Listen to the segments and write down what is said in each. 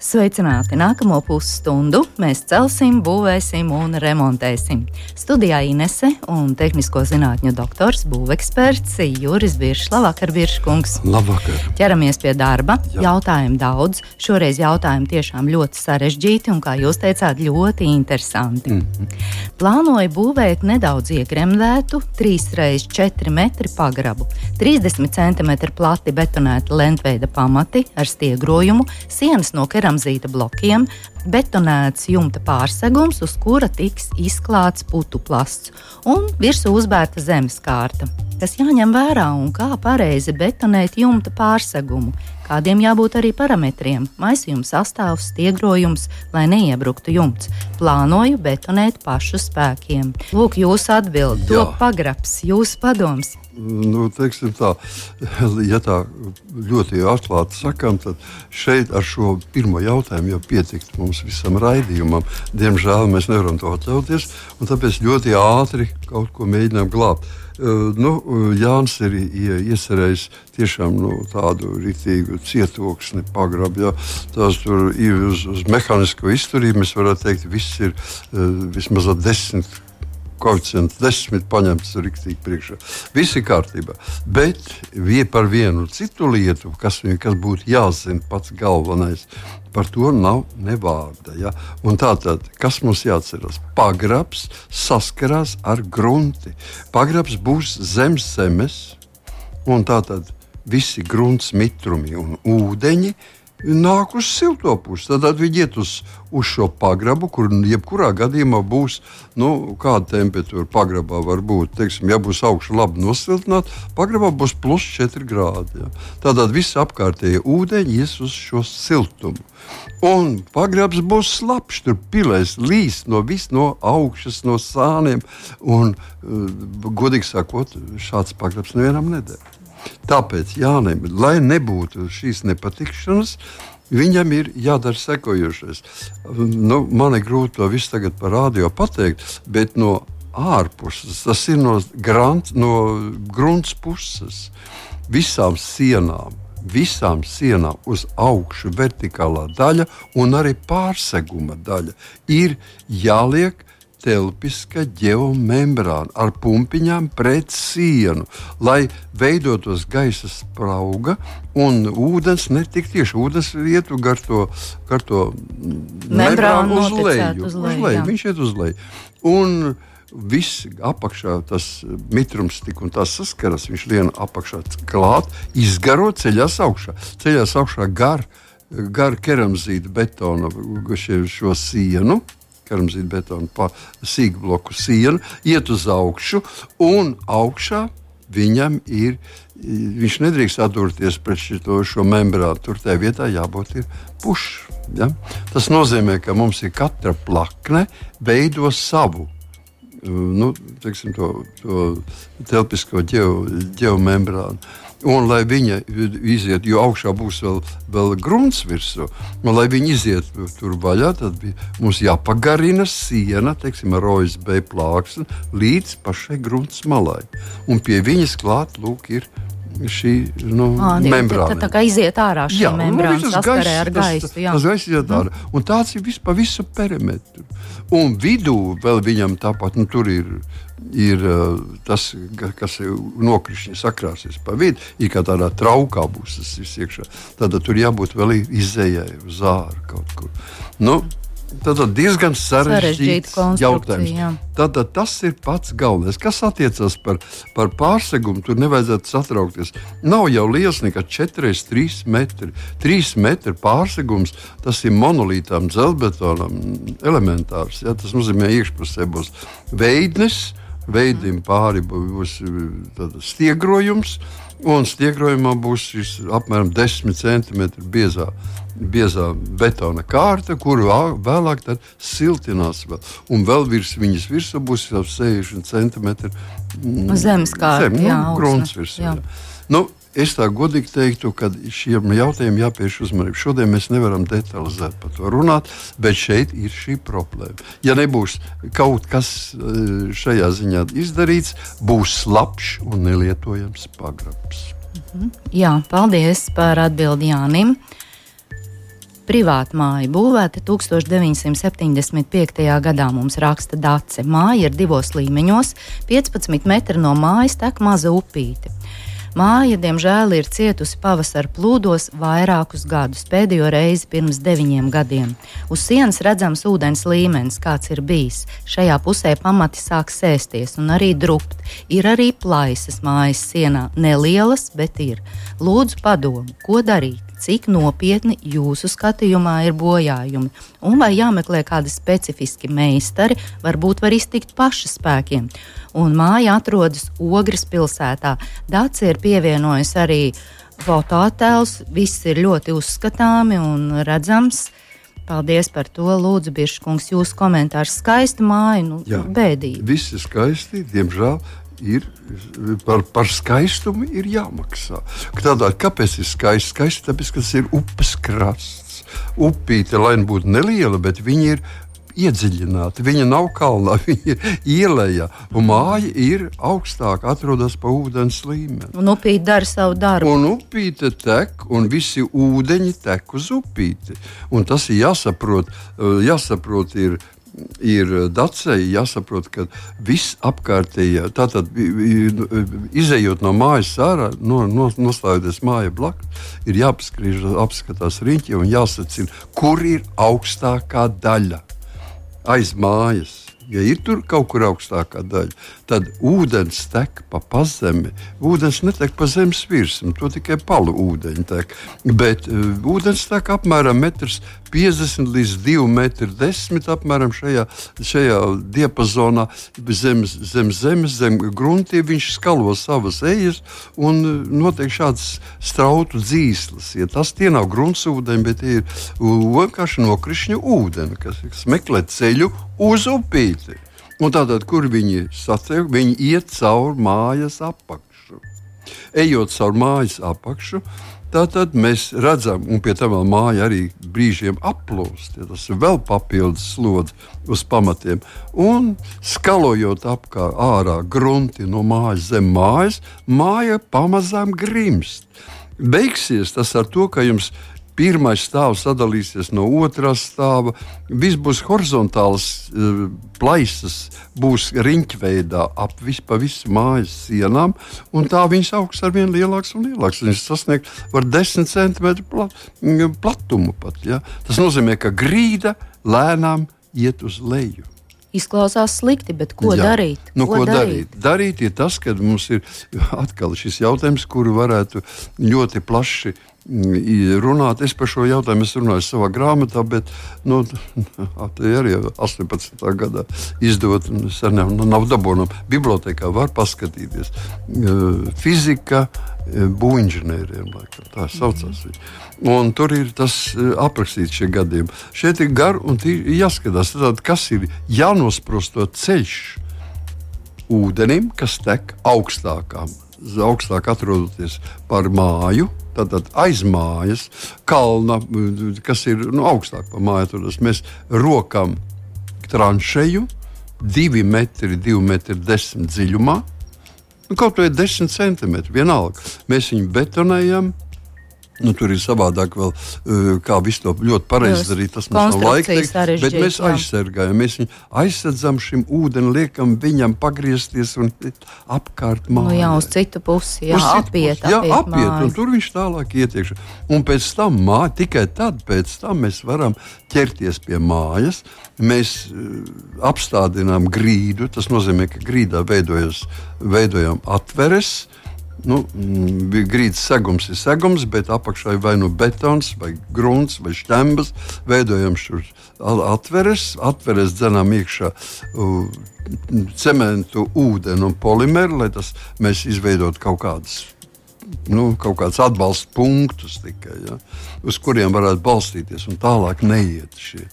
Sveicināti! Nākamo pusstundu mēs celsim, būvēsim un remontēsim. Studijā Inese un tehnisko zinātņu doktors, būveksperts Juris Biršs. Labvakar, Birškungs! Labvakar! Ķeramies pie darba. Jā. Jautājumu daudz. Šoreiz jautājumi tiešām ļoti sarežģīti un, kā jūs teicāt, ļoti interesanti. Mm -hmm. Plānoju būvēt nedaudz iegremdētu, 3x4 metri pagrabu, 30 cm plati betonēta lentveida pamati ar stiegrojumu, sienas no keramika keramzīta blokiem, betonēts jumta pārsegums, uz kura tiks izklāts putu plasts un virsū uzbērta zemes kārta. Kas jāņem vērā un kā pareizi betonēt jumta pārsegumu, kādiem jābūt arī parametriem, maisījuma sastāvs, stiegrojums, lai neiebruktu jumts. Plānoju betonēt pašu spēkiem. Lūk, jūsu atbildi, to pagrabs, jūsu padoms. Nu, tā, ja tā ļoti atklāti sakām, tad šeit ar šo pirmo jautājumu jau pietikt mums visam raidījumam. Diemžēl mēs nevaram to atļauties, un tāpēc ļoti ātri kaut ko mēģinām glābt. Uh, nu, Jānis ir iecerējis tiešām nu, tādu rītīgu cietoksni, pagrabu. Ja. Tās tur ir uz, uz mehānisko izturību. Mēs varētu teikt, ka viss ir uh, vismaz desmit koeficients desmit paņemts rīktīgi priekšā. Viss ir kārtībā. Bet vie par vienu citu lietu, kas, kas būtu jāzina pats galvenais, par to nav ne vārda. Ja? Tātad, kas mums jāatcerās? Pagrabs saskarās ar grunti. Pagrabs būs zemes zemes, un tātad visi grunts mitrumi un ūdeņi nāk uz silto pusi. Tad viņi iet uz, uz šo pagrabu, kur jebkurā gadījumā būs nu, kāda temperatūra. Pagrabā var būt, teiksim, ja būs augšā labi nosiltināta, pagrabā būs plus 4 grādi. Ja. Tātad viss apkārtējie ūdeņi ies uz šo siltumu. Un pagrabs būs slapjš, tur pilēs līs no vis no augšas, no sāniem. Un, uh, godīgi sakot, šāds pagrabs nevienam nedēļ. Tāpēc Jānim, lai nebūtu šīs nepatikšanas, Viņam ir jādara sekojošais. Nu, man ir grūti to visu tagad par rādio pateikt, bet no ārpuses, tas ir no, grant, no grunts puses, visām sienām. Visām sienām uz augšu vertikālā daļa un arī pārseguma daļa ir jāliek telpiska geomembrāna ar pumpiņām pret sienu, lai veidotos gaisa sprauga un ūdens netiktu tieši ūdens ietu gar to, gar to membrānu uz leju. Uz leju, uz leju viņš iet uz leju. Un viss apakšā, tas mitrums tik un tas saskaras, viņš lien apakšā klāt, izgaro ceļās augšā. Ceļās augšā gar, gar keramzīta betona šo sienu keramzīta betona sīkbloku siena, iet uz augšu, un augšā viņam ir. Viņš nedrīkst atdurties pret šo, šo membrānu. Tur tajā vietā jābūt pušam. Ja? Tas nozīmē, ka mums ir katra plakne veido savu nu, teiksim, to, to telpisko geomembrānu. Un, lai viņa iziet, jo augšā būs vēl, vēl grunts virsū, un lai viņi iziet tur vaļā, tad mums jāpagarina siena, teiksim, ar OSB plāksni līdz pašai grunts malai. Un pie viņas klāt, lūk, ir šī nu, membrāna. Tā, tā kā iziet ārā šī jā, membrāna, nu, saskarē ar gaisu. Tas, tas gaiss iziet ārā. Un tāds ir viss pa visu perimetru. Un vidū vēl viņam tāpat nu, tur ir. Ir tas, kas ir nokrišņi sakrāsies pa vidu, ir kā tādā traukā būs tas viss iekšā. Tad tur jābūt vēl izējai uz ārā kaut kur. Nu, ir diezgan sarežģīts jautājums. Jā. Tātad tas ir pats galvenais. Kas attiecas par, par pārsegumu, tur nevajadzētu satraukties. Nav jau liels nekā 4,3 metri. 3 metri pārsegums, tas ir monolītām dzelzbetonam elementārs. Ja? Tas nozīmē, ka iekšpusē būs veidnes veidim pāri būs stiegrojums. Un stiegrojumā būs šis apmēram 10 cm biezā, biezā betona kārta, kuru vēlāk siltinās. Vēl. Un vēl virs viņas virsmas būs jau 60 cm mm, zemes kārta, zem, nu, grunts virsma. Nu, Es tā godīgi teiktu, ka šiem jautājumiem jāpievērš uzmanība. Šodien mēs nevaram detalizēt par to runāt, bet šeit ir šī problēma. Ja nebūs kaut kas eh, šajā ziņā izdarīts, būs slapjš un nelietojams pagrabs. Mhm. Jā, paldies par atbildi Jānim. Privāta māja būvēta 1975. gadā. Mums raksta Dace. Māja ir divos līmeņos, 15 metri no mājas tek maza upīte. Māja, diemžēl, ir cietusi pavasara plūdos vairākus gadus, pēdējo reizi pirms deviņiem gadiem. Uz sienas redzams ūdens līmenis, kāds ir bijis. Šajā pusē pamati sāk sēsties un arī drupt. Ir arī plaisas mājas sienā, nelielas, bet ir. Lūdzu, padomu, ko darīt? Cik nopietni jūsu skatījumā ir bojājumi, un vai jāmeklē kādi specifiski meistari, varbūt var iztikt paša spēkiem. Un māja atrodas Ogres pilsētā. Dācis ir pievienojis arī fotoattēls, viss ir ļoti uzskatāmi un redzams. Paldies par to. Lūdzu, Biržkungs, jūsu komentārs. Skaista māja, nu, bēdīgi. Viss ir skaisti, diemžēl ir par, par skaistumu ir jāmaksā. Tādā, kāpēc ir skaists? Skaists tāpēc, ka tas ir upes krasts. Upīte, lai būtu neliela, bet viņi ir iedziļināti. Viņa nav kalnā, viņa ir ielējā. Un māja ir augstāk, atrodas pa ūdens līmeni. Un upīte dara savu darbu. Un upīte tek, un visi ūdeņi tek uz upīti. Un tas ir jāsaprot. jāsaprot ir, ir Dacei jāsaprot, ka viss apkārtējā, tātad izējot no mājas ārā, no, no, nostājoties māja blakus, ir jāpaskriež, apskatās riņķi un jāsacina, kur ir augstākā daļa aiz mājas. Ja ir tur kaut kur augstākā daļa, tad ūdens tek pa pazemi. Ūdens netek pa zemes virsmu, to tikai palu ūdeņi tek. Bet uh, ūdens tek apmēram 1,50 līdz 2,10 m apmēram šajā, šajā diapazonā. Zem, zem zemes, zem gruntiem viņš skalo savas ejas un notiek šāds strautu dzīslis. Ja tas tie nav gruntsūdeņi, bet tie ir vienkārši nokrišņu ūdeni, kas, kas meklē ceļu uz upīti. Un tātad, kur viņi satiek, viņi iet cauri mājas apakšu. Ejot cauri mājas apakšu, Tātad mēs redzam, un pie tam vēl māja arī brīžiem aplūst. Ja tas ir vēl papildus slodzi uz pamatiem. Un skalojot apkārt ārā grunti no mājas zem mājas, māja pamazām grimst. Beigsies tas ar to, ka jums pirmais stāvs sadalīsies no otrā stāva. Viss būs horizontāls, eh, plaisas būs riņķveidā ap visu, visu mājas sienām, un tā viņas augs ar vien lielāks un lielāks. Viņas sasniegt var 10 cm plat, platumu pat. Ja? Tas nozīmē, ka grīda lēnām iet uz leju. Izklausās slikti, bet ko Jā. darīt? Nu, ko, ko darīt? darīt? Darīt ir tas, ka mums ir atkal šis jautājums, kuru varētu ļoti plaši uh, runāt. Es par šo jautājumu runāju savā grāmatā, bet nu, tā arī 18. gadā izdot, sen nav, nu, nav dabūnama. Bibliotēkā var paskatīties. Fizika būvniecībiem, tā saucās. Un tur ir tas aprakstīts šie gadījumi. Šeit ir gar un jāskatās, tad, kas ir jānosprosto ceļš ūdenim, kas tek augstākām, augstāk atrodoties par māju Tātad aiz mājas, kalna, kas ir nu, augstāk par māju, tad mēs rokam tranšeju, divi metri, divi metri desmit dziļumā. Nu, kaut vai 10 centimetri, vienalga. Mēs viņu betonējam, Nu, tur ir savādāk, vēl, uh, kā visu to ļoti pareizi darīt. Tas mums nav laika, teikt, bet mēs aizsargājam. Mēs viņu aizsardzam šim ūdenim, liekam viņam pagriezties un apkārt mājā. Nu, jā, uz citu pusi, jā, citu apiet, pusi, jā, apiet, apiet un tur viņš tālāk ietiekš. Un pēc tam, mā, tikai tad pēc tam mēs varam ķerties pie mājas. Mēs uh, apstādinām grīdu, tas nozīmē, ka grīdā veidojas, veidojam atveres, Nu, mm, grīdas segums ir segums, bet apakšā ir vai nu betons, vai grunts, vai stembas. Veidojam šur atveres, atveres dzenām iekšā uh, cementu, ūdeni un polimeru, lai tas mēs izveidotu kaut kādas nu, kaut kādus atbalsta punktus tikai, ja, uz kuriem varētu balstīties tālāk neiet šie.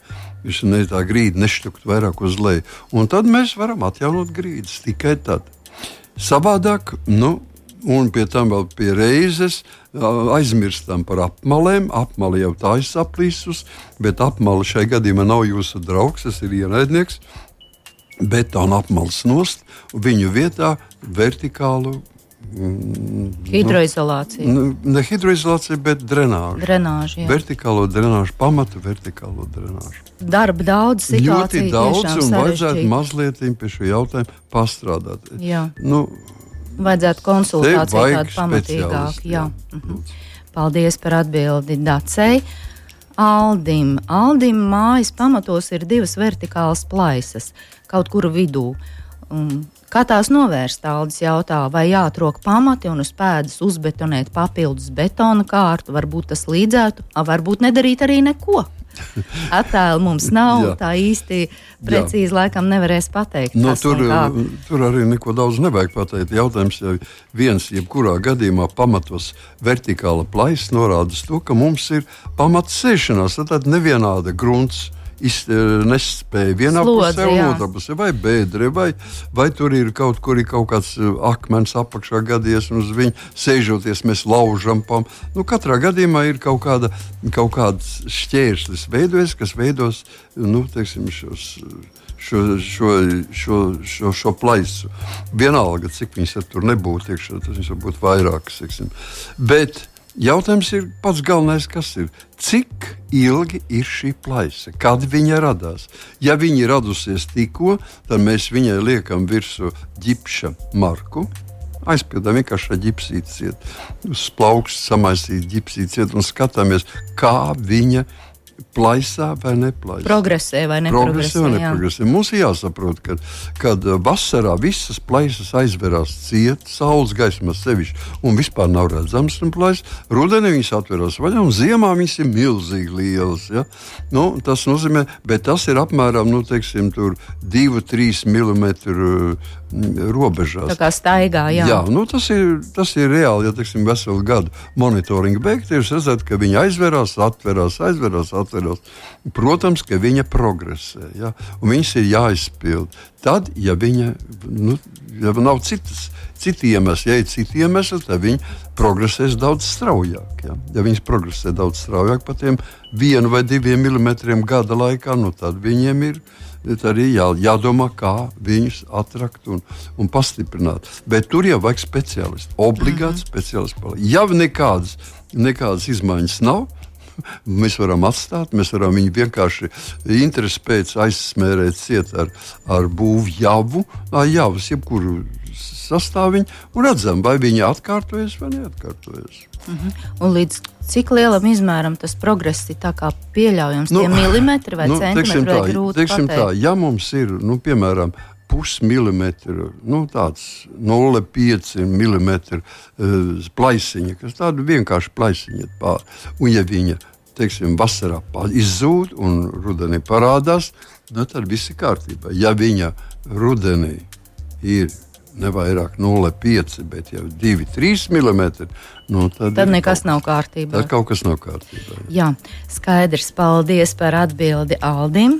Viņš ne tā grīda nešķukt vairāk uz leju. Un tad mēs varam atjaunot grīdas tikai tad. Savādāk, nu, un pie tam vēl pie reizes aizmirstam par apmalēm. Apmali jau tā ir saplīsus, bet apmali šai gadījumā nav jūsu draugs, tas ir ienaidnieks. Betona apmales nost, viņu vietā vertikālu Mm, hidroizolācija. Nu, ne hidroizolācija, bet drenāža. Drenāža jā. vertikālo drenāžu, pamata vertikālo drenāžu. Darba daudz, ļoti daudz, un vajadzētu mazliet pie šī jautājuma pastrādāt. Jā. Nu, vajadzētu konsultāciju tādu pamatīgāku. Jā. Jā. Mhm. Paldies par atbildi Dacei. Aldim. Aldim mājas pamatos ir divas vertikālas plaisas kaut kur vidū. Un Kā tās novērst, Aldis jautā, vai jāatrok pamati un uz pēdas uzbetonēt papildus betona kārtu, varbūt tas līdzētu, varbūt nedarīt arī neko. Attēlu mums nav, Jā. tā īsti precīzi Jā. laikam nevarēs pateikt. Nu, tur, tur arī neko daudz nevajag pateikt. Jautājums jau viens, jebkurā gadījumā pamatos vertikāla plaisa norāda to, ka mums ir pamats sēšanās, tad nevienāda grunts nespēja vienā Slodzi, pusē, un otrā pusē, vai bēdre, vai, vai tur ir kaut kur ir kaut kāds akmens apakšā gadies, un uz viņa sēžoties mēs laužam. Pam. Nu, katrā gadījumā ir kaut, kāda, kaut kāds šķērslis veidojas, kas veidos nu, teiksim, šos. Šo, šo, šo, šo, šo plaisu. Vienalga, cik viņas tur nebūtu iekšā, tas var būt vairākas. Bet uh, Jautājums ir pats galvenais, kas ir. Cik ilgi ir šī plaisa? Kad viņa radās? Ja viņa ir radusies tikko, tad mēs viņai liekam virsū ģipša marku. Aizpildām vienkārši ar ģipsīti, uz plaukstu samaisīt ģipsīti un skatāmies, kā viņa plaisā vai neplaisā. Progresē vai neprogresē. Vai neprogresē. Mums ir jāsaprot, ka kad vasarā visas plaisas aizverās ciet, saules gaismā sevišķi, un vispār nav redzams plaisas. Rudenī viņas atveras vaļā, un ziemā viņas ir milzīgi lielas. Ja? Nu, tas nozīmē, bet tas ir apmēram nu, 2-3 mm robežās. Tā kā staigā, jā. jā nu, tas, ir, tas ir reāli, ja teiksim, veselu gadu monitoringa beigta, jūs redzat, ka viņi aizverās, atverās, aizverās, atverās. Protams, ka viņa progresē, ja? un viņas ir jāizpild. Tad, ja viņa nu, ja nav citas, citi iemesli, ja ir citi iemesli, tad viņi progresēs daudz straujāk. Ja, ja viņas progresē daudz straujāk par tiem vienu vai diviem milimetriem gada laikā, nu, tad viņiem ir arī jā, jādomā, kā viņus atrakt un, un pastiprināt. Bet tur jau vajag speciālistu, obligāti mm -hmm. speciālistu. Ja nekādas, nekādas izmaiņas nav, mēs varam atstāt, mēs varam viņu vienkārši interesi pēc aizsmērēt ciet ar, ar būvju javu, javas, jebkuru sastāviņu, un redzam, vai viņi atkārtojas vai neatkārtojas. Uh mhm. -huh. Un līdz cik lielam izmēram tas progress ir pieļaujams? Nu, tie milimetri vai nu, centimetri tā, vai grūti pateikt? Tā, ja mums ir, nu, piemēram, pusmilimetru, nu, tāds 0,5 mm uh, plaisiņa, kas tāda vienkārši plaisiņa pār. Un ja viņa, teiksim, vasarā izzūd un rudenī parādās, nu, tad viss ir kārtībā. Ja viņa rudenī ir ne vairāk 0,5, bet jau 2-3 mm. Nu, tad tad nekas kaut, nav kārtībā. Tad kaut kas nav kārtībā. Jā, skaidrs. Paldies par atbildi Aldim.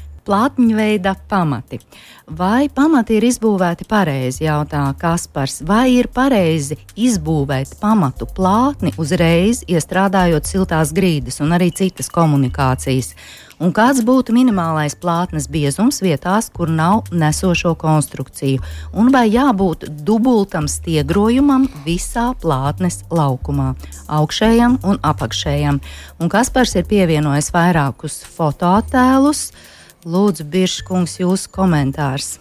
Plātņveida pamati. Vai pamati ir izbūvēti pareizi, jautā Kaspars, vai ir pareizi izbūvēt pamatu plātni uzreiz, iestrādājot siltās grīdas un arī citas komunikācijas? un kāds būtu minimālais plātnes biezums vietās, kur nav nesošo konstrukciju, un vai jābūt dubultam stiegrojumam visā plātnes laukumā, augšējam un apakšējam. Un Kaspars ir pievienojis vairākus fotoattēlus. Lūdzu, Biržkungs, jūsu komentārs.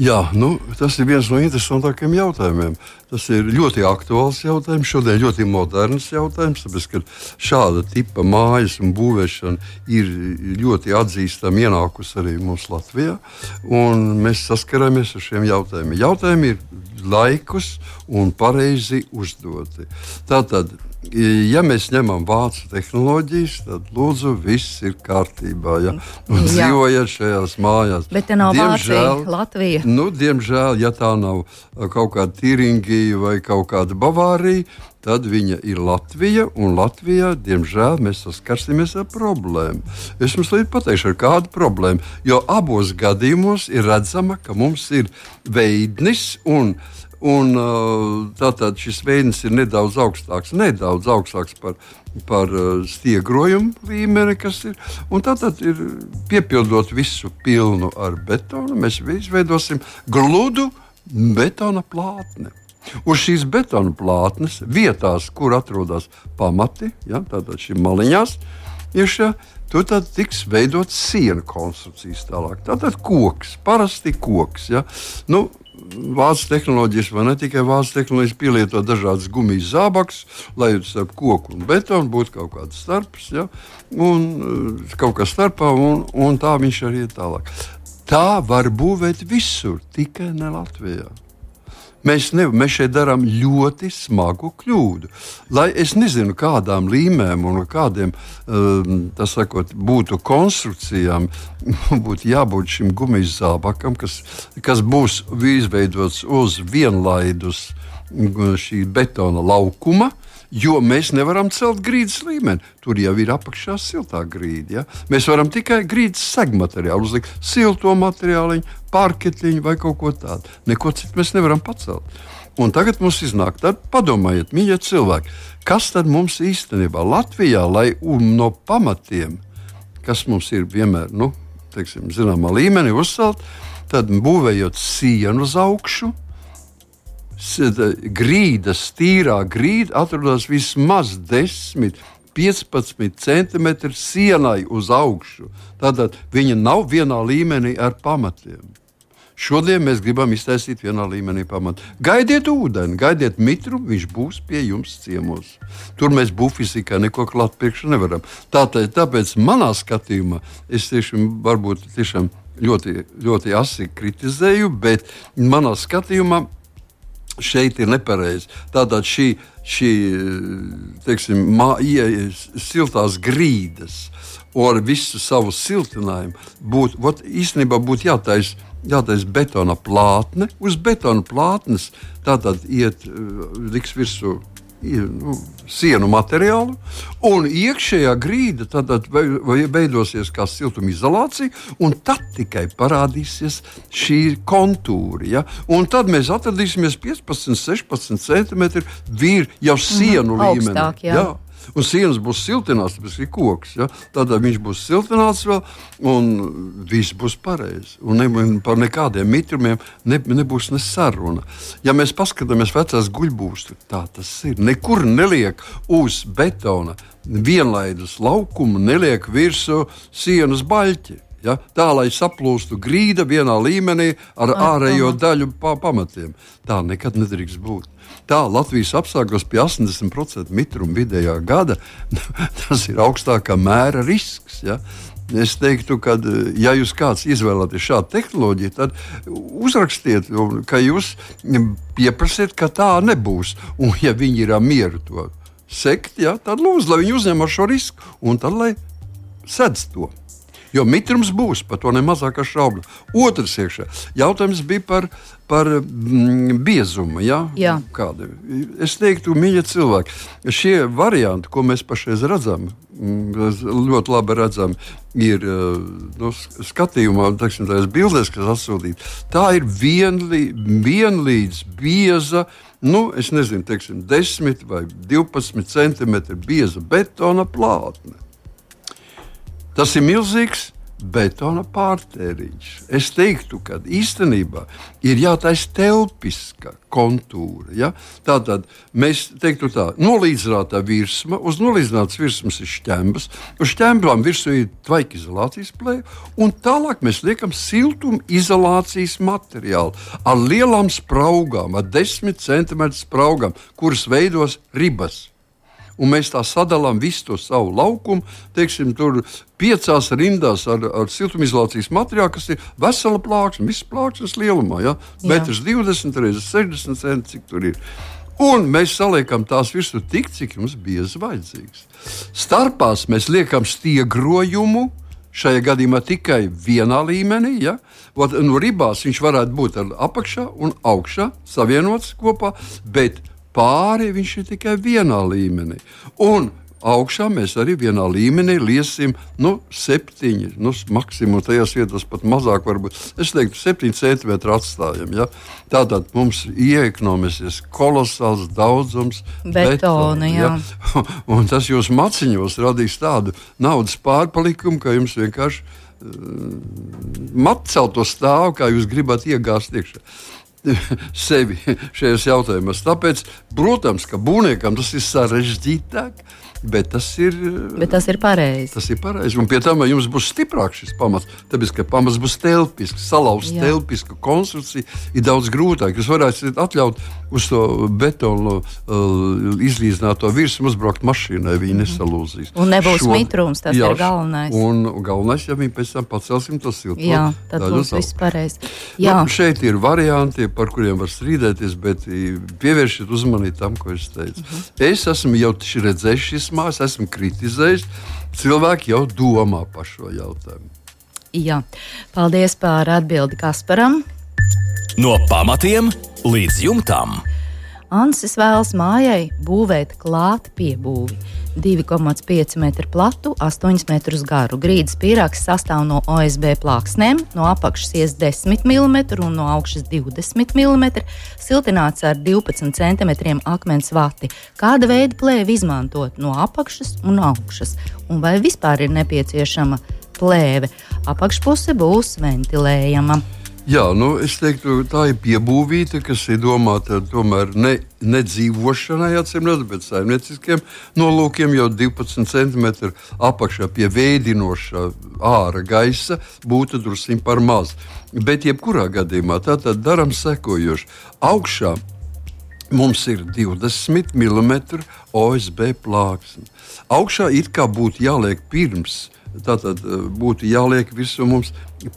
Jā, nu, tas ir viens no interesantākajiem jautājumiem. Tas ir ļoti aktuāls jautājums, šodien ļoti moderns jautājums, tāpēc, ka šāda tipa mājas un būvēšana ir ļoti atzīstama ienākusi arī mums Latvijā. Mēs saskaramies ar šiem jautājumiem. Jautājumi ir laikus un pareizi uzdoti. Tātad ja mēs ņemam vācu tehnoloģijas, tad lūdzu, viss ir kārtībā. Ja? Un dzīvojot šajās mājās. Bet tā nav diemžēl, Vācija, Latvija. Nu, diemžēl, ja tā nav uh, kaut kāda Tīringija vai kaut kāda Bavārija, tad viņa ir Latvija, un Latvijā, diemžēl, mēs saskarsimies ar problēmu. Es jums līdzi pateikšu, ar kādu problēmu. Jo abos gadījumos ir redzama, ka mums ir veidnis un veidnis Un, tātad šis veids ir nedaudz augstāks, nedaudz augstāks par, par stiegrojumu līmeni, kas ir. Tātad ir piepildot visu pilnu ar betonu, mēs izveidosim gludu betona plātni. Uz šīs betona plātnes vietās, kur atrodas pamati, ja, tātad šī maliņās, iekšā, tur tad tiks veidots sienu konstrukcijas tālāk. Tātad koks, parasti koks. Ja. Nu, Vācu tehnoloģijas, vai ne tikai vācu tehnoloģijas, pielieto dažādas gumijas zābakus, lai starp koku un betonu būtu kaut kāds starps, ja, un eh, kaut kas starpā, un, un tā viņš arī ir tālāk. Tā var būvēt visur, tikai ne Latvijā. Mēs, ne, mēs šeit darām ļoti smagu kļūdu. Lai es nezinu, kādām līmēm un kādiem um, sakot, būtu konstrukcijām, būtu jābūt šim gumijas zābakam, kas, kas būs izveidots uz vienlaidus šī betona laukuma. Jo mēs nevaram celt grīdas līmeni. Tur jau ir apakšā siltā grīda. Ja? Mēs varam tikai grīdas segmateriālu uzlikt, silto materiālu, parketiņu vai kaut ko tādu. Neko citu mēs nevaram pacelt. Un tagad mums iznāk, tad padomājiet, mīļie cilvēki, kas tad mums īstenībā Latvijā, lai no pamatiem, kas mums ir vienmēr, nu, teiksim, zināmā līmenī uzcelt, tad būvējot sienu uz augšu, grīdas, tīrā grīda atrodas vismaz 10, 15 centimetri sienai uz augšu. Tātad viņa nav vienā līmenī ar pamatiem. Šodien mēs gribam iztaisīt vienā līmenī pamatu. Gaidiet ūdeni, gaidiet mitru, viņš būs pie jums ciemos. Tur mēs buļbuļsakā neko klāt priekšā nevaram. Tātad, tāpēc manā skatījumā es tiešām varbūt tiešām ļoti, ļoti asi kritizēju, bet manā skatījumā šeit ir nepareizi. Tātad šī, šī teiksim, mā, ieejas siltās grīdas ar visu savu siltinājumu būtu īstenībā būtu jātaisa. Jātaisa betona plātne, uz betona plātnes tātad iet, liks virsū nu, sienu materiālu, un iekšējā grīda tad veidosies kā siltumizolācija, un tad tikai parādīsies šī kontūra. Ja? Un tad mēs atradīsimies 15, 16 centimetri virs jau sienu mm, līmenī. Augstāk, jā. Jā un sienas būs siltināts, tas ir koks. Ja? Tad viņš būs siltināts vēl, un viss būs pareizi. Un ne, par nekādiem mitrumiem ne, nebūs ne saruna. Ja mēs paskatāmies vecās guļbūstus, tā tas ir. Nekur neliek uz betona vienlaidus laukumu, neliek virsū sienas baļķi. Ja? Tā lai saplūstu grīda vienā līmenī ar ārējo daļu pa pamatiem. Tā nekad nedrīkst būt. Tā Latvijas apstākļos pie 80% mitruma vidējā gada tas ir augstākā mēra risks. Ja? Es teiktu, ka, ja jūs kāds izvēlaties šādu tehnoloģiju, tad uzrakstiet, ka jūs pieprasiet, ka tā nebūs. Un, ja viņi ir mieru to sekt, ja, tad lūdzu, lai viņi uzņem šo risku un tad lai sedz to. Jo mitrums būs, par to nemazākā šaubu. Otrs iekšā. jautājums bija par, par mm, biezumu. Ja? Kāda? Es teiktu, mīļie cilvēki, šie varianti, ko mēs pašreiz redzam, mm, ļoti labi redzami ir nu, skatījumā, teiksim, tās bildes, kas atsūtītas. Tā ir vienlī, vienlīdz bieza. Nu, es nezinu, teiksim, 10 vai 12 centimetru bieza betona plātne. Tas ir milzīgs betona pārtēriņš. Es teiktu, ka īstenībā ir jātaisa telpiska kontūra. Ja? Tātad mēs teiktu tā, nolīdzināta virsma, uz nolīdzinātas virsmas ir šķembas, uz šķembām virsū ir tvaika izolācijas plēja, un tālāk mēs liekam siltuma izolācijas materiālu ar lielām spraugām, ar 10 cm spraugām, kuras veidos ribas un mēs tā sadalām visu to savu laukumu. Teiksim, tur piecās rindās ar, ar siltumizolācijas materiālu, kas ir vesela plāksne, visas plāksnes lielumā. Ja? Metrs 20 reizes 60 centi, cik tur ir. Un mēs saliekam tās virsū tik, cik jums bija vajadzīgs. Starpās mēs liekam stiegrojumu, šajā gadījumā tikai vienā līmenī. Ja? Ot, nu, ribās viņš varētu būt apakšā un augšā savienots kopā, bet pāri viņš ir tikai vienā līmenī. Un augšā mēs arī vienā līmenī liesim nu, septiņi, nu, maksimums tajās vietās pat mazāk, varbūt es teiktu, septiņi centimetri atstājam. Ja? Tātad mums iekonomisies kolosāls daudzums betona. betona ja? Un tas jūs maciņos radīs tādu naudas pārpalikumu, ka jums vienkārši uh, matcelto stāvu, kā jūs gribat iegāzt iekšā. sevi šajos jautājumos. Tāpēc, protams, ka būvniekam tas ir sarežģītāk. Bet tas ir, bet tas ir pareizi. Tas ir pareizi. Un pie tam jums būs stiprāks šis pamats. Tāpēc, ka pamats būs telpisks, salauzts telpisku konstrukciju, ir daudz grūtāk. Jūs varētu atļaut uz to betonu uh, izlīdzināto virsmu uzbraukt mašīnai, viņa -hmm. nesalūzīs. Un nebūs Šo, mitrums, tas jā, ir galvenais. Un galvenais, ja viņi pēc tam pacelsim to siltumu. Jā, tad būs viss pareizi. Jā. Nu, šeit ir varianti, par kuriem var strīdēties, bet pievēršiet uzmanību tam, ko es teicu. -hmm. Es esmu jau redzējis šis mājās, esmu kritizējis. Cilvēki jau domā par šo jautājumu. Jā, paldies par atbildi Kasparam. No pamatiem līdz jumtam. Ansis vēlas mājai būvēt klāt piebūvi 2,5 metru platu, 8 metrus garu. Grīdas pīrāgs sastāv no OSB plāksnēm, no apakšas ies 10 mm un no augšas 20 mm, siltināts ar 12 cm akmens vati. Kāda veida plēvi izmantot no apakšas un augšas? Un vai vispār ir nepieciešama plēve? Apakšpuse būs ventilējama. Jā, nu, es teiktu, tā ir piebūvēta, kas ir domāta tomēr ne, ne dzīvošanai, atcīmredzot, bet saimnieciskiem nolūkiem. Jau 12 cm apakšā pie veidinoša ārā gaisa būtu drusku par maz. Bet jebkurā gadījumā tā tad darām sekojoši. Augšā mums ir 20 mm OSB plāksne. Augšā it kā būtu jāliek pirms Tātad eh, būtu jāliek virsū mums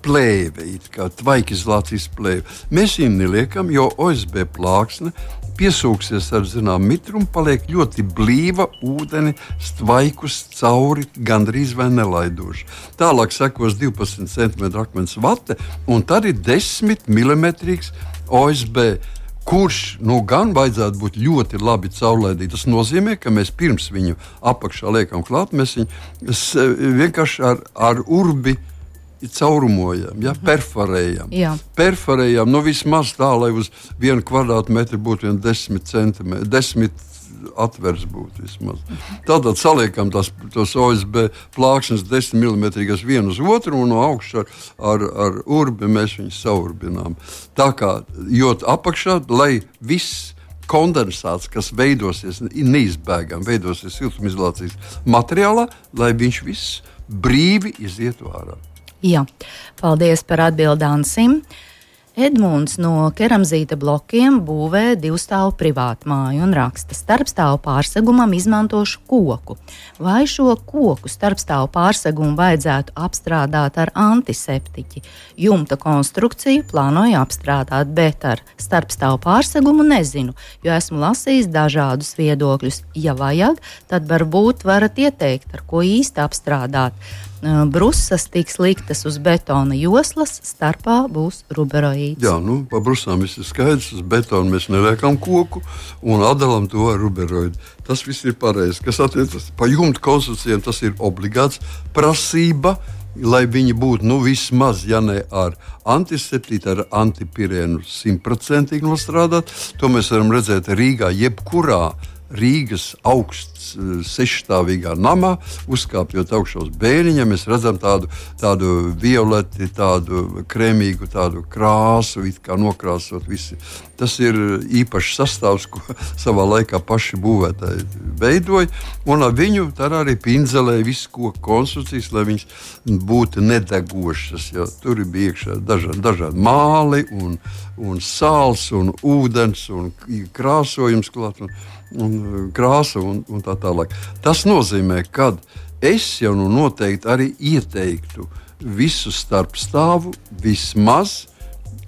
plēve, kā tvaikizolācijas plēve. Mēs viņu neliekam, jo OSB plāksne piesūksies ar zināmu mitrumu, paliek ļoti blīva, ūdeni stvaikus cauri, gandrīz vai nelaidoši. Tālāk sekos 12 cm akmens vate, un tad ir 10 mm OSB kurš nu, gan vajadzētu būt ļoti labi caurlaidīgs. Tas nozīmē, ka mēs pirms viņu apakšā liekam klāt, mēs viņu vienkārši ar, ar urbi caurumojam, ja, mhm. perforējam. Jā. Perforējam nu, vismaz tā, lai uz vienu kvadrātmetru būtu 10 centimetri atvers būtu vismaz. Tātad saliekam tās, tos OSB plāksnes 10 mm vienu uz otru un no augšas ar, ar, ar urbi mēs viņus saurbinām. Tā kā jūt apakšā, lai viss kondensāts, kas veidosies neizbēgami, veidosies siltumizolācijas materiālā, lai viņš viss brīvi izietu ārā. Jā, paldies par atbildānu Sim. Edmunds no keramzīta blokiem būvē divstāvu privātu māju un raksta, starpstāvu pārsegumam izmantošu koku. Vai šo koku starpstāvu pārsegumu vajadzētu apstrādāt ar antiseptiķi? Jumta konstrukciju plānoju apstrādāt, bet ar starpstāvu pārsegumu nezinu, jo esmu lasījis dažādus viedokļus. Ja vajag, tad varbūt varat ieteikt, ar ko īsti apstrādāt. Brusas tiks liktas uz betona joslas, starpā būs ruberoīds. Jā, nu, pa brusām viss ir skaidrs, uz betona mēs neliekam koku un atdalām to ar ruberoīdu. Tas viss ir pareizi. Kas attiecas par jumta konstrukcijiem, tas ir obligāts prasība lai viņi būtu nu, vismaz, ja ne ar antiseptītu, ar antipirēnu simtprocentīgi nostrādāt. To mēs varam redzēt Rīgā, jebkurā Rīgas augsts, eh, sešstāvīgā namā, uzkāpjot augšā uz bēniņa, mēs redzam tādu, tādu violeti, tādu krēmīgu tādu krāsu, kā nokrāsot visi. Tas ir īpašs sastāvs, ko savā laikā paši būvētāji veidoja. Un ar viņu arī pinzelēja visu koku konstrukcijas, lai viņas būtu nedegošas. Tur bija iekšā dažādi, dažādi māli, un, un sāls, un ūdens, un krāsojums klāt. Un, uh, krāsa un, un tā tālāk. Tas nozīmē, ka es jau nu noteikti arī ieteiktu visu starpstāvu vismaz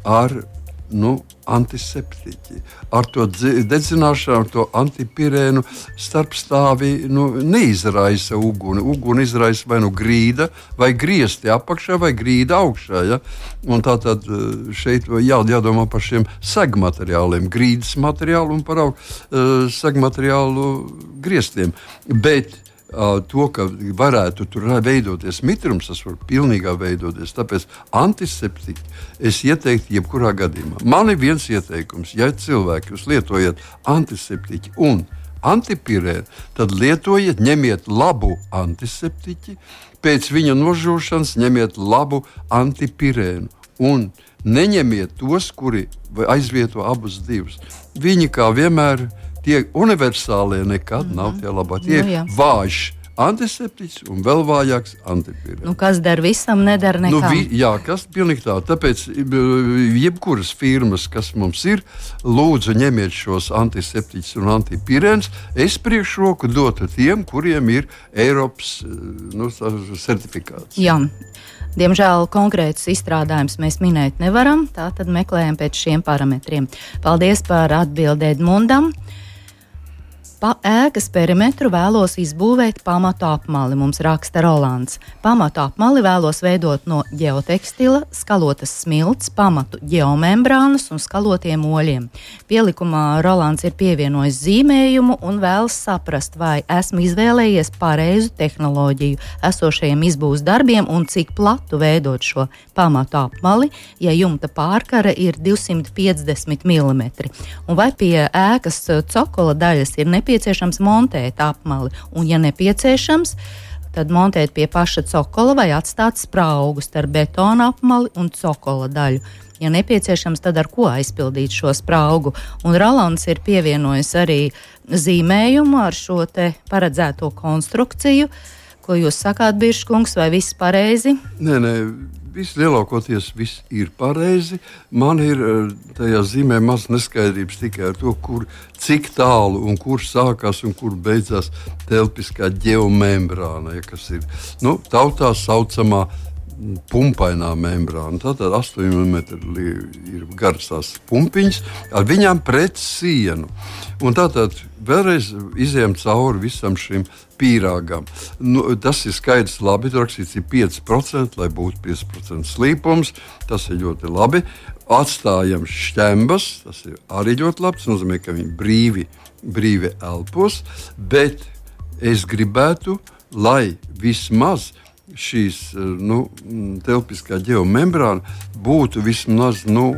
ar nu, antiseptiķi. Ar to dedzināšanu, to antipirēnu starpstāvi nu, neizraisa uguni. Uguni izraisa vai nu grīda, vai griezti apakšā, vai grīda augšā. Ja? Un tā tad eh, šeit jā, jādomā par šiem segmateriāliem, grīdas materiālu un par uh, segmateriālu grieztiem. Bet to, ka varētu tur veidoties mitrums, tas var pilnībā veidoties. Tāpēc antiseptiku es ieteiktu jebkurā gadījumā. Man ir viens ieteikums, ja cilvēki jūs lietojat antiseptiku un antipirēnu, tad lietojiet, ņemiet labu antiseptiku, pēc viņa nožūšanas ņemiet labu antipirēnu. Un neņemiet tos, kuri aizvieto abus divus. Viņi kā vienmēr ir tie universālie nekad mm -hmm. nav tie labākie. Tie nu, ir vājš antiseptiķis un vēl vājāks antipīrēns. Nu, kas der visam, nedara nu, neko. Nu, vi, jā, kas pilnīgi tā. Tāpēc jebkuras firmas, kas mums ir, lūdzu ņemiet šos antiseptiķus un antipīrēns. Es priekšroku dotu tiem, kuriem ir Eiropas nu, certifikāts. Jā. Diemžēl konkrētus izstrādājumus mēs minēt nevaram, tātad meklējam pēc šiem parametriem. Paldies par atbildēm Edmundam! Pa ēkas perimetru vēlos izbūvēt pamatu apmali, mums raksta Rolands. Pamatu apmali vēlos veidot no geotekstila, skalotas smilts, pamatu geomembrānas un skalotiem oļiem. Pielikumā Rolands ir pievienojis zīmējumu un vēlas saprast, vai esmu izvēlējies pareizu tehnoloģiju esošajiem izbūves darbiem un cik platu veidot šo pamatu apmali, ja jumta pārkara ir 250 mm. Un vai pie ēkas cokola daļas ir nepieciešams nepieciešams montēt apmali, un, ja nepieciešams, tad montēt pie paša cokola vai atstāt spraugu starp betona apmali un cokola daļu. Ja nepieciešams, tad ar ko aizpildīt šo spraugu. Un Rolands ir pievienojis arī zīmējumu ar šo paredzēto konstrukciju. Ko jūs sakāt, Biržkungs, vai viss pareizi? Nē, nē, viss lielākoties viss ir pareizi. Man ir eh, tajā zīmē maz neskaidrības tikai ar to, kur, cik tālu un kur sākās un kur beidzās telpiskā geomembrāna, ja, kas ir nu, tautā saucamā pumpainā membrāna. Tātad 8 mm ir garas tās pumpiņas, ar viņām pret sienu. Un tātad vēlreiz izējām cauri visam šim pīrāgam. Nu, tas ir skaidrs, labi. Tur rakstīts, ir 5%, lai būtu 5% slīpums. Tas ir ļoti labi. Atstājam šķembas, tas ir arī ļoti labi. Tas nozīmē, ka viņi brīvi, brīvi elpos. Bet es gribētu, lai vismaz šīs nu, telpiskā geomembrāna būtu vismaz. Nu,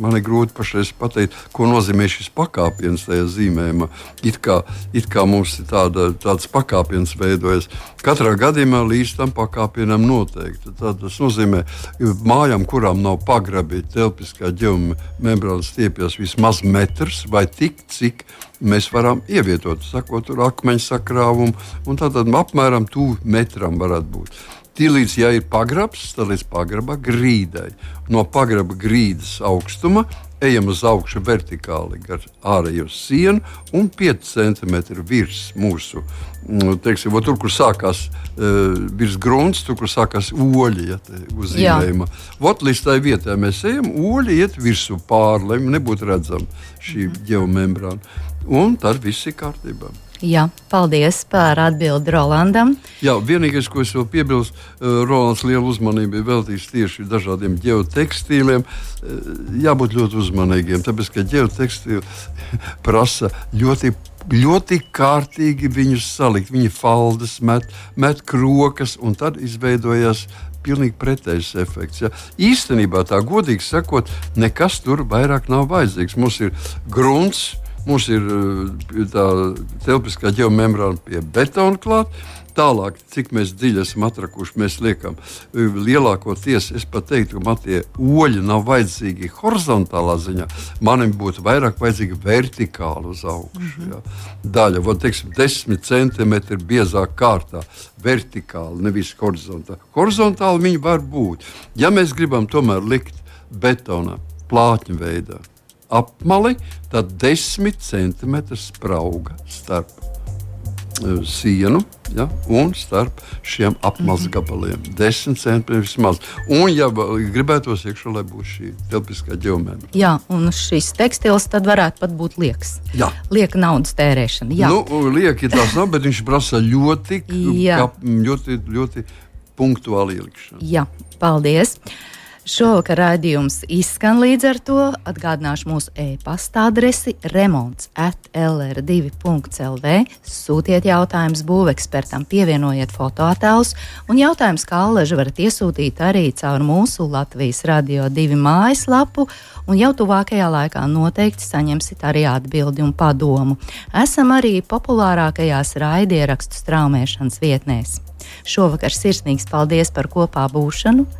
man ir grūti pašreiz pateikt, ko nozīmē šis pakāpiens tajā zīmējumā. It kā, it kā mums ir tāda, tāds pakāpiens veidojas. Katrā gadījumā līdz tam pakāpienam noteikti. Tad tas nozīmē, ka mājām, kurām nav pagrabi, telpiskā ģeomembrāna stiepjas vismaz metrs vai tik, cik mēs varam ievietot, sakot, tur akmeņu sakrāvumu, tad apmēram tuvu metram varētu būt. Tīlīdz, ja ir pagrabs, tad līdz pagraba grīdai. No pagraba grīdas augstuma ejam uz augšu vertikāli gar ārējo sienu un 5 cm virs mūsu. Nu, teiksim, tur, kur sākās uh, virs grunts, tur, kur sākās oļi, ja uzzīmējuma. Vot līdz tai vietai mēs ejam, oļi iet virsū pāri, lai nebūtu redzama šī geomembrāna. Un tad viss ir kārtībā. Jā, paldies par atbildi Rolandam. Jā, vienīgais, ko es vēl piebilstu, uh, Rolands lielu uzmanību ir veltījis tieši dažādiem geotekstīliem. Uh, jābūt ļoti uzmanīgiem, tāpēc ka geotekstīli prasa ļoti ļoti kārtīgi viņus salikt. Viņi faldas, met, met krokas, un tad izveidojas pilnīgi pretējs efekts. Ja. Īstenībā, tā godīgi sakot, nekas tur vairāk nav vajadzīgs. Mums ir grunts, mums ir eh, tā telpiskā ģeomembrāna pie betona klāta. Tālāk, cik dziļi esam atrakuši, mēs liekam, lielākoties es pat teiktu, ka man tie oļi nav vajadzīgi horizontālā ziņā. Man būtu vairāk vajadzīgi vertikāli uz augšu. Mm -hmm. ja. Daļa, vai teiksim, 10 centimetri biezāk kārtā, vertikāli, nevis horizontāli. Horizontāli viņi var būt. Ja mēs gribam tomēr likt betonā, plātņu veidā, apmali, tad 10 centimetri sprauga starp Eh, sienu ja, un starp šiem apmales mhm. gabaliem. Desmit centimetri vismaz. Un, ja gribētos iekšā, lai būtu šī telpiskā ģeomētra. Jā, un šis tekstils tad varētu pat būt liekas. Jā. Lieka naudas tērēšana. Jā, nu, lieki tas nav, bet viņš prasa ļoti, kap, ļoti, ļoti punktuāli ielikšanu. Jā, paldies. Šovakar raidījums izskan līdz ar to. Atgādināšu mūsu e-pasta adresi remonds atlr2.lv. Sūtiet jautājumus būvekspertam, pievienojiet fotoattēlus, un jautājums kā allaži varat iesūtīt arī caur mūsu Latvijas radio divi mājaslapu, un jau tuvākajā laikā noteikti saņemsit arī atbildi un padomu. Esam arī populārākajās raidierakstu straumēšanas vietnēs. Šovakar sirsnīgs paldies par kopā būšanu!